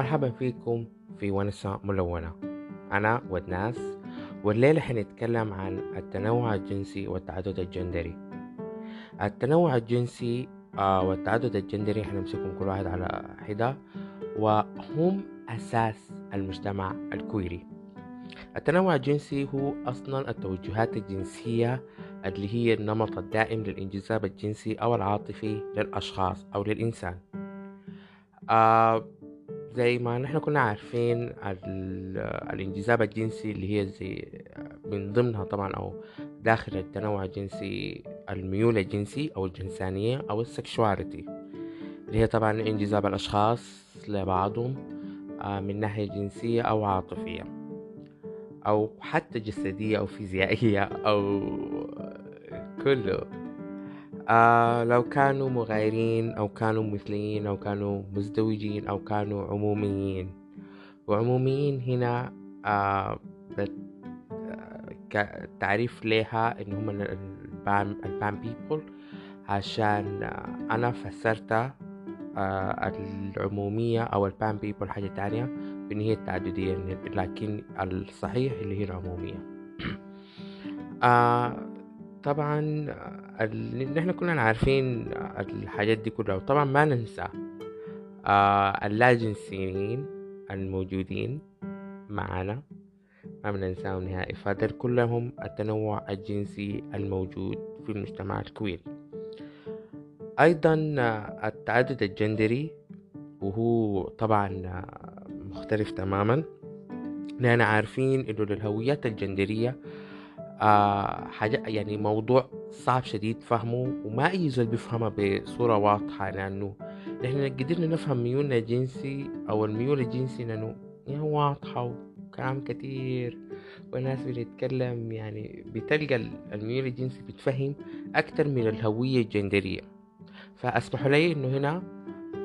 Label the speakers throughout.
Speaker 1: مرحبا فيكم في ونسة ملونة. أنا ودناس والليلة حنتكلم عن التنوع الجنسي والتعدد الجندري. التنوع الجنسي آه، والتعدد الجندري حنمسكهم كل واحد على حدة وهم أساس المجتمع الكويري. التنوع الجنسي هو أصلا التوجهات الجنسية اللي هي النمط الدائم للانجذاب الجنسي أو العاطفي للأشخاص أو للإنسان. آه زي ما نحن كنا عارفين الانجذاب الجنسي اللي هي زي من ضمنها طبعا أو داخل التنوع الجنسي الميول الجنسي أو الجنسانية أو ال sexuality اللي هي طبعا انجذاب الأشخاص لبعضهم آه، من ناحية جنسية أو عاطفية أو حتى جسدية أو فيزيائية أو كله. آه لو كانوا مغايرين أو كانوا مثليين أو كانوا مزدوجين أو كانوا عموميين. وعموميين هنا آه كتعريف لها إن هم ال pan ال pan people عشان آه أنا فسرت آه العمومية أو ال pan people حاجة تانية بإن هي التعددية لكن الصحيح اللي هي العمومية. آه طبعا نحن كلنا عارفين الحاجات دي كلها وطبعا ما ننسى آه اللاجنسيين الموجودين معنا ما بننساهم نهائي. فهذول كلهم التنوع الجنسي الموجود في المجتمع الكويري أيضا التعدد الجندري وهو طبعا مختلف تماما. لأننا عارفين إنه للهويات الجندرية آه حاجة يعني موضوع صعب شديد فهمه وما أي زول بيفهمه بصورة واضحة لأنه نحن قدرنا نفهم ميولنا الجنسي أو الميول الجنسي لأنه يعني واضحة وكلام كتير وناس بتتكلم يعني بتلقى الميول الجنسي بتفهم أكتر من الهوية الجندرية. فأسمحوا لي إنه هنا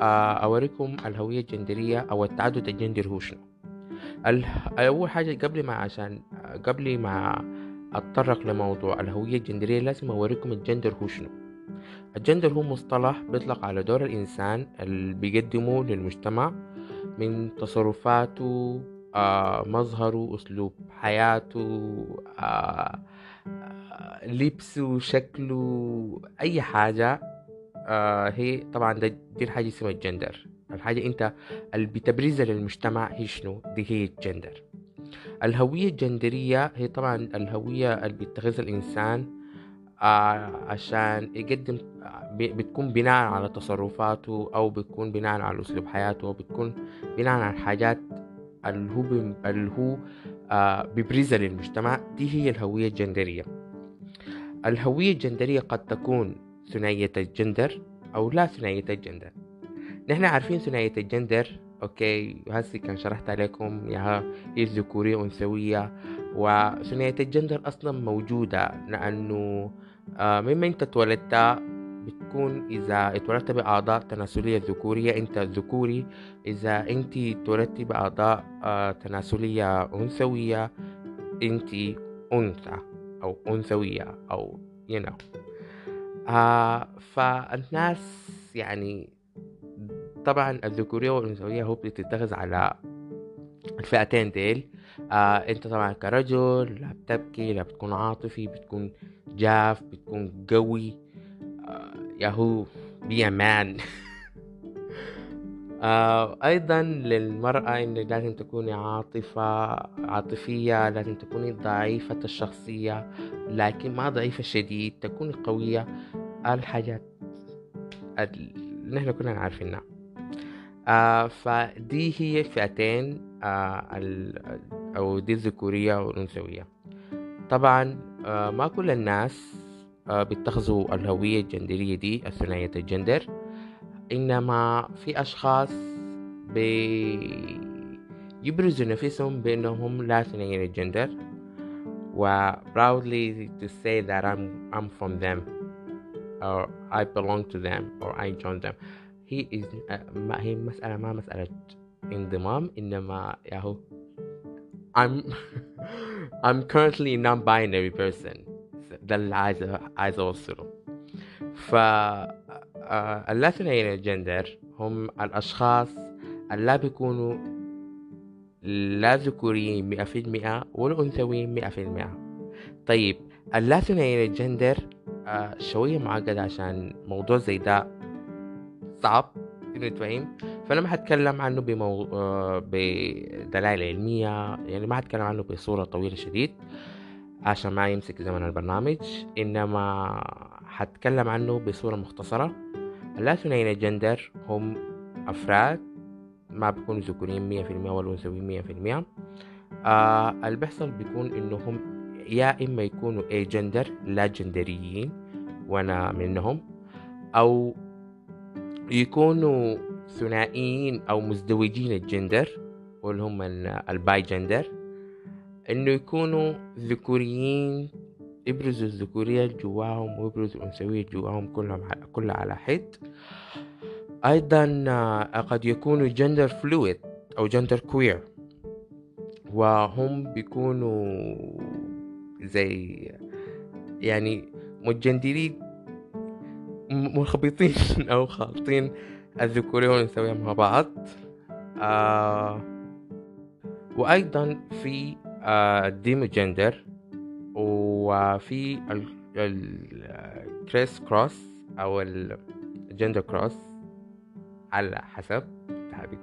Speaker 1: آه، أوريكم الهوية الجندرية أو التعدد الجندري هو شنو. أول حاجة قبل ما عشان قبل ما أتطرق لموضوع الهوية الجندرية. لازم أوريكم الجندر هو شنو. الجندر هو مصطلح بيطلق على دور الإنسان اللي بيقدمه للمجتمع من تصرفاته آه مظهره أسلوب حياته آه آه لبسه شكله أي حاجة. آه هي طبعا ده دي الحاجة اسمها الجندر. الحاجة أنت اللي بتبرزها للمجتمع هي شنو؟ دي هي الجندر. الهوية الجندرية هي طبعا الهوية اللي بيتخذها الإنسان آه عشان يقدم بتكون بناء على تصرفاته أو بتكون بناء على أسلوب حياته أو بتكون بناء على الحاجات اللي هو اللي هو آه بيبرزها للمجتمع. دي هي الهوية الجندرية. الهوية الجندرية قد تكون ثنائية الجندر أو لا ثنائية الجندر. نحن عارفين ثنائية الجندر أوكي هسي كان شرحت عليكم ياها الذكورية أنثوية وثنائية الجندر أصلا موجودة لأنه آه مما أنت اتولدت بتكون إذا اتولدت بأعضاء تناسلية ذكورية أنت ذكوري إذا أنت اتولدت بأعضاء آه تناسلية أنثوية أنت أنثى أو أنثوية أو you know. آه فالناس يعني طبعا الذكورية والأنثوية هو بتتخذ على الفئتين ديل. آه أنت طبعا كرجل لا بتبكي لا بتكون عاطفي بتكون جاف بتكون قوي. آه ياهو بي مان آه أيضا للمرأة إن لازم تكوني عاطفة عاطفية لازم تكوني ضعيفة الشخصية لكن ما ضعيفة شديد تكوني قوية. الحاجات اللي نحن كلنا عارفينها. آه فدي هي فئتين آه أو دي الذكورية والأنثوية. طبعا آه ما كل الناس آه بيتخذوا الهوية الجندرية دي الثنائية الجندر. إنما في أشخاص بيبرزوا نفسهم بأنهم لا ثنائيين الجندر و proudly to say that I'm, I'm from them or I belong to them or I join them. هي is ما هي مسألة ما مسألة انضمام إنما ياهو I'm I'm currently non-binary person. ده اللي عايز عايز أوصله ف اللاثنين الجندر. هم الأشخاص اللا بيكونوا لا ذكوريين مئة في المئة والأنثويين مئة في المئة. طيب اللا ثنائي الجندر آه شوية معقد عشان موضوع زي ده صعب إنه يتفهم فأنا ما حتكلم عنه بمو... آه بدلائل علمية يعني ما حتكلم عنه بصورة طويلة شديد عشان ما يمسك زمن البرنامج إنما حتكلم عنه بصورة مختصرة. اللاثنين الجندر هم أفراد ما بيكونوا ذكورين مية في المية والأنثويين مية في المية. آه اللي بيحصل بيكون إنهم يا إما يكونوا اي جندر لا جندريين وأنا منهم أو يكونوا ثنائيين أو مزدوجين الجندر واللي هم ال bigender إنه يكونوا ذكوريين يبرزوا الذكورية جواهم ويبرزوا الأنثوية جواهم كلهم كلها على حد أيضا آه، قد يكونوا genderfluid أو genderqueer وهم بيكونوا زي يعني متجندرين مرخبطين أو خالطين الذكورية والأنثوية مع بعض. آه وأيضا في آه demigender وفي ال crisscross أو ال gender cross على حسب حابب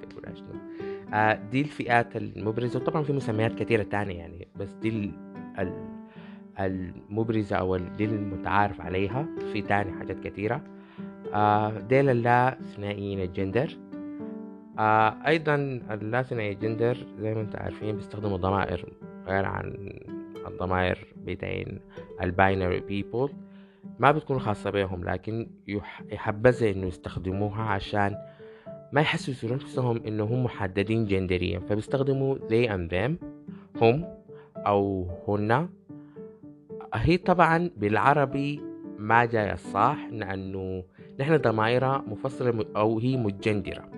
Speaker 1: آه دي الفئات المبرزة. وطبعا في مسميات كثيرة تانية يعني بس دي المبرزة أو دي المتعارف عليها في تاني حاجات كثيرة. آه ديل اللا ثنائيين الجندر. آه أيضا اللا ثنائي الجندر زي ما أنتم عارفين بيستخدموا ضمائر غير عن الضمائر بتاعين ال binary people ما بتكون خاصة بهم لكن يحبذ إنه يستخدموها عشان ما يحسسوا نفسهم انهم محددين جندريا. فبيستخدموا they and them هم أو هن. هي طبعا بالعربي ما جاي الصح لأنه نحن ضمائرها مفصلة أو هي متجندرة.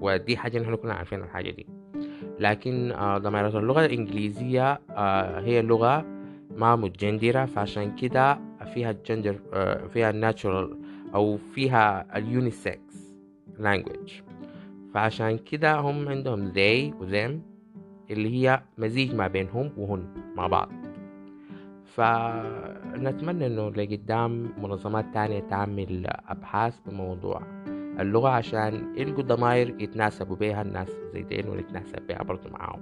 Speaker 1: ودي حاجة نحن كنا عارفين الحاجة دي. لكن آه، ضمائر اللغة الإنجليزية آه، هي لغة ما متجندرة فعشان كده فيها الجندر آه، فيها الناتشورال أو فيها اليونيسكس language. فعشان كده هم عندهم they و them اللي هي مزيج ما بينهم وهن مع بعض. فنتمنى إنه لقدام منظمات تانية تعمل أبحاث بموضوع اللغة عشان يلقوا ضماير يتناسبوا بيها الناس زي دين ونتناسب بيها برضو معاهم.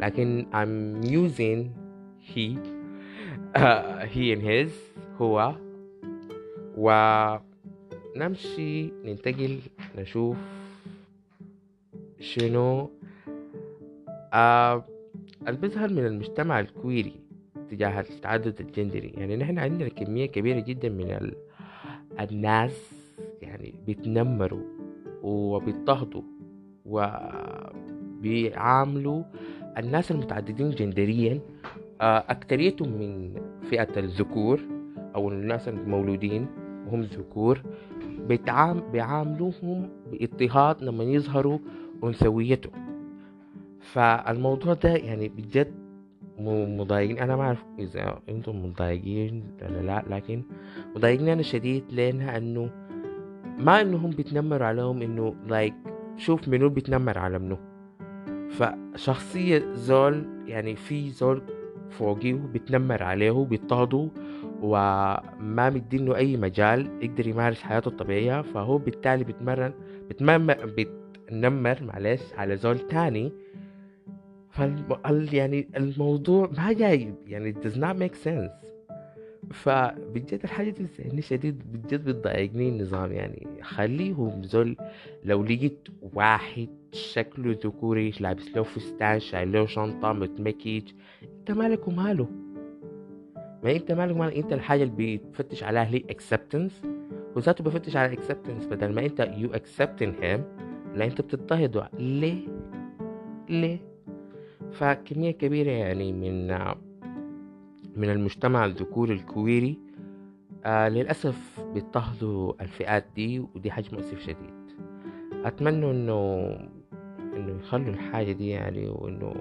Speaker 1: لكن I'm using he uh, he and his هو. ونمشي ننتقل نشوف شنو. اللي بيظهر من المجتمع الكويري. تجاه التعدد الجندري. يعني نحن عندنا كمية كبيرة جدا من ال... الناس يعني بيتنمروا وبيضطهدوا وبيعاملوا الناس المتعددين جندريا. آه، أكتريتهم من فئة الذكور أو الناس المولودين وهم ذكور. بيعاملوهم باضطهاد لما يظهروا أنثويتهم. فالموضوع ده يعني بجد مضايقين أنا ما أعرف إذا أنتم مضايقين ولا لا لكن مضايقني أنا شديد لأنها أنه ما إنهم بيتنمروا عليهم إنه لايك شوف منو بيتنمر على منو. فشخصية زول يعني في زول فوقيه بيتنمر عليه بيضطهده وما مدينه أي مجال يقدر يمارس حياته الطبيعية. فهو بالتالي بيتمرن بيتنمر معلش على زول تاني فال يعني الموضوع ما جاي يعني it does not make sense. فبجد الحاجة دي شديد بجد بتضايقني النظام يعني. خليهم زول لو لقيت واحد شكله ذكوري لابس له فستان شايل له شنطة متمكيج أنت مالك وماله؟ ما أنت مالك وماله أنت الحاجة اللي بتفتش عليها هي acceptance وذاته بفتش على acceptance بدل ما أنت you accepting him لا أنت بتضطهده. ليه؟ ليه؟ فكمية كبيرة يعني من من المجتمع الذكوري الكويري آه للأسف بيضطهدوا الفئات دي ودي حاجة مؤسف شديد. أتمنى إنه إنه يخلوا الحاجة دي يعني وإنه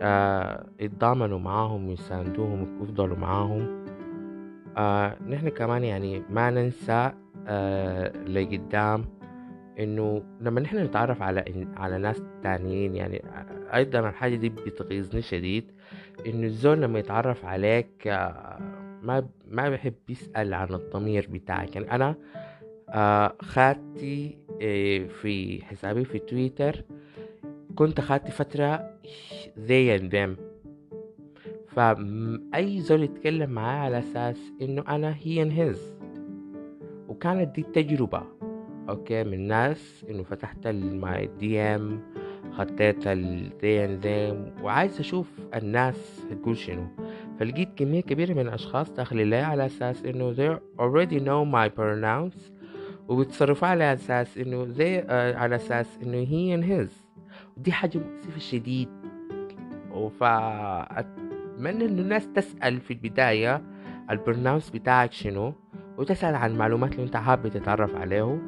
Speaker 1: آه يتضامنوا معاهم ويساندوهم ويفضلوا معاهم. آه نحن كمان يعني ما ننسى آه لقدام إنه لما نحن نتعرف على على ناس تانيين يعني أيضا الحاجة دي بتغيظني شديد انه الزول لما يتعرف عليك آه، ما ما بحب يسأل عن الضمير بتاعك. يعني أنا آه، خدتي آه، في حسابي في تويتر كنت خدتي فترة and them فأي زول يتكلم معاه على أساس إنه أنا هي his. وكانت دي تجربة أوكي من ناس إنه فتحت الماي دي ام خطيت ال they and them وعايز أشوف الناس هتقول شنو فلقيت كمية كبيرة من الأشخاص لي على أساس إنه they already know my pronouns وبيتصرفوا على أساس إنه they uh, على أساس إنه he and his. ودي حاجة مؤسفة شديد. فأتمنى إنه الناس تسأل في البداية البرنامج بتاعك شنو وتسأل عن المعلومات اللي أنت حابب تتعرف عليه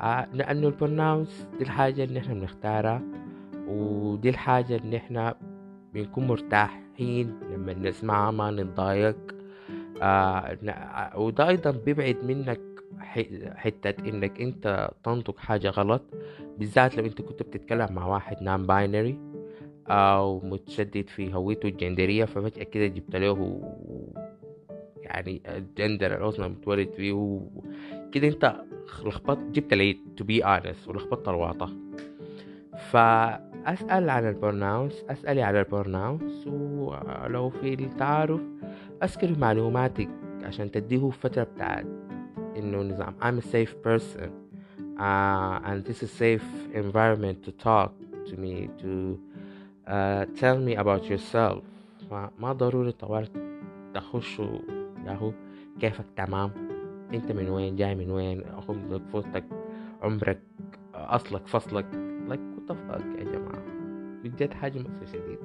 Speaker 1: آه لأنه البرنامج دي الحاجة اللي إحنا بنختارها. ودي الحاجة اللي إحنا بنكون مرتاحين لما نسمعها ما نتضايق. آه وده أيضا بيبعد منك حتة إنك أنت تنطق حاجة غلط بالذات لو أنت كنت بتتكلم مع واحد non-binary أو متشدد في هويته الجندرية ففجأة كده جبت له يعني الجندر أصلا متولد فيه كده أنت لخبطت جبت لي تو بي ولخبطت الواطة فأسأل عن ال pronouns أسألي على ال pronouns ولو في التعارف أذكر معلوماتك عشان تديه فترة بتاعت إنه نظام. I'm a safe person. Uh, and this is safe environment to talk to me to uh, tell me about yourself. ما ضروري طوال تخشوا له كيفك تمام. أنت من وين؟ جاي من وين؟ عمرك فوتك عمرك أصلك فصلك. Fuck يا جماعة. بجد حاجة مؤسفة شديد.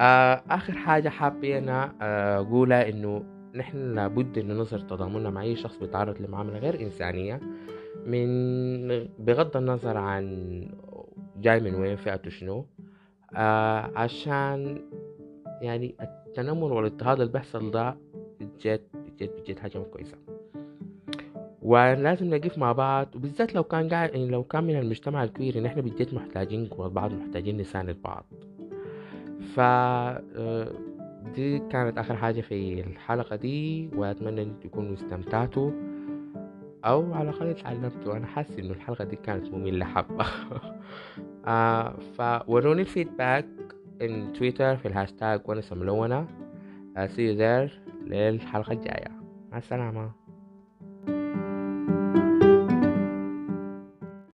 Speaker 1: آه آخر حاجة حابة أنا آه، أقولها إنه نحن لابد ان نظهر تضامننا مع أي شخص بيتعرض لمعاملة غير إنسانية من بغض النظر عن جاي من وين فئته شنو. آه عشان يعني التنمر والإضطهاد اللي بيحصل ده بجد بجد بجد حاجة مو كويسة. ولازم نقف مع بعض وبالذات لو كان قاعد يعني لو كان من المجتمع الكويري نحن بجد محتاجين قوة بعض محتاجين نساند بعض. ف آه، دي كانت آخر حاجة في الحلقة دي وأتمنى أن تكونوا استمتعتوا أو على الأقل اتعلمتوا أنا حاسس إنه الحلقة دي كانت مملة حبة. آه فوروني ال feedback on تويتر في الهاشتاج ونسة ملونة see you there للحلقة الجاية. مع السلامة.